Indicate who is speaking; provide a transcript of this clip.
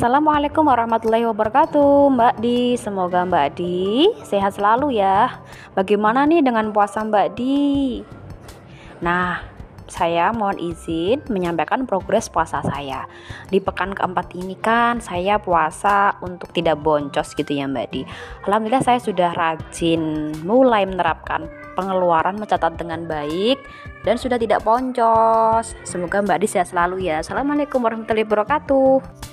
Speaker 1: Assalamualaikum warahmatullahi wabarakatuh Mbak Di Semoga Mbak Di sehat selalu ya Bagaimana nih dengan puasa Mbak Di Nah saya mohon izin menyampaikan progres puasa saya Di pekan keempat ini kan saya puasa untuk tidak boncos gitu ya Mbak Di Alhamdulillah saya sudah rajin mulai menerapkan pengeluaran mencatat dengan baik dan sudah tidak boncos. Semoga Mbak Di sehat selalu ya. Assalamualaikum warahmatullahi wabarakatuh.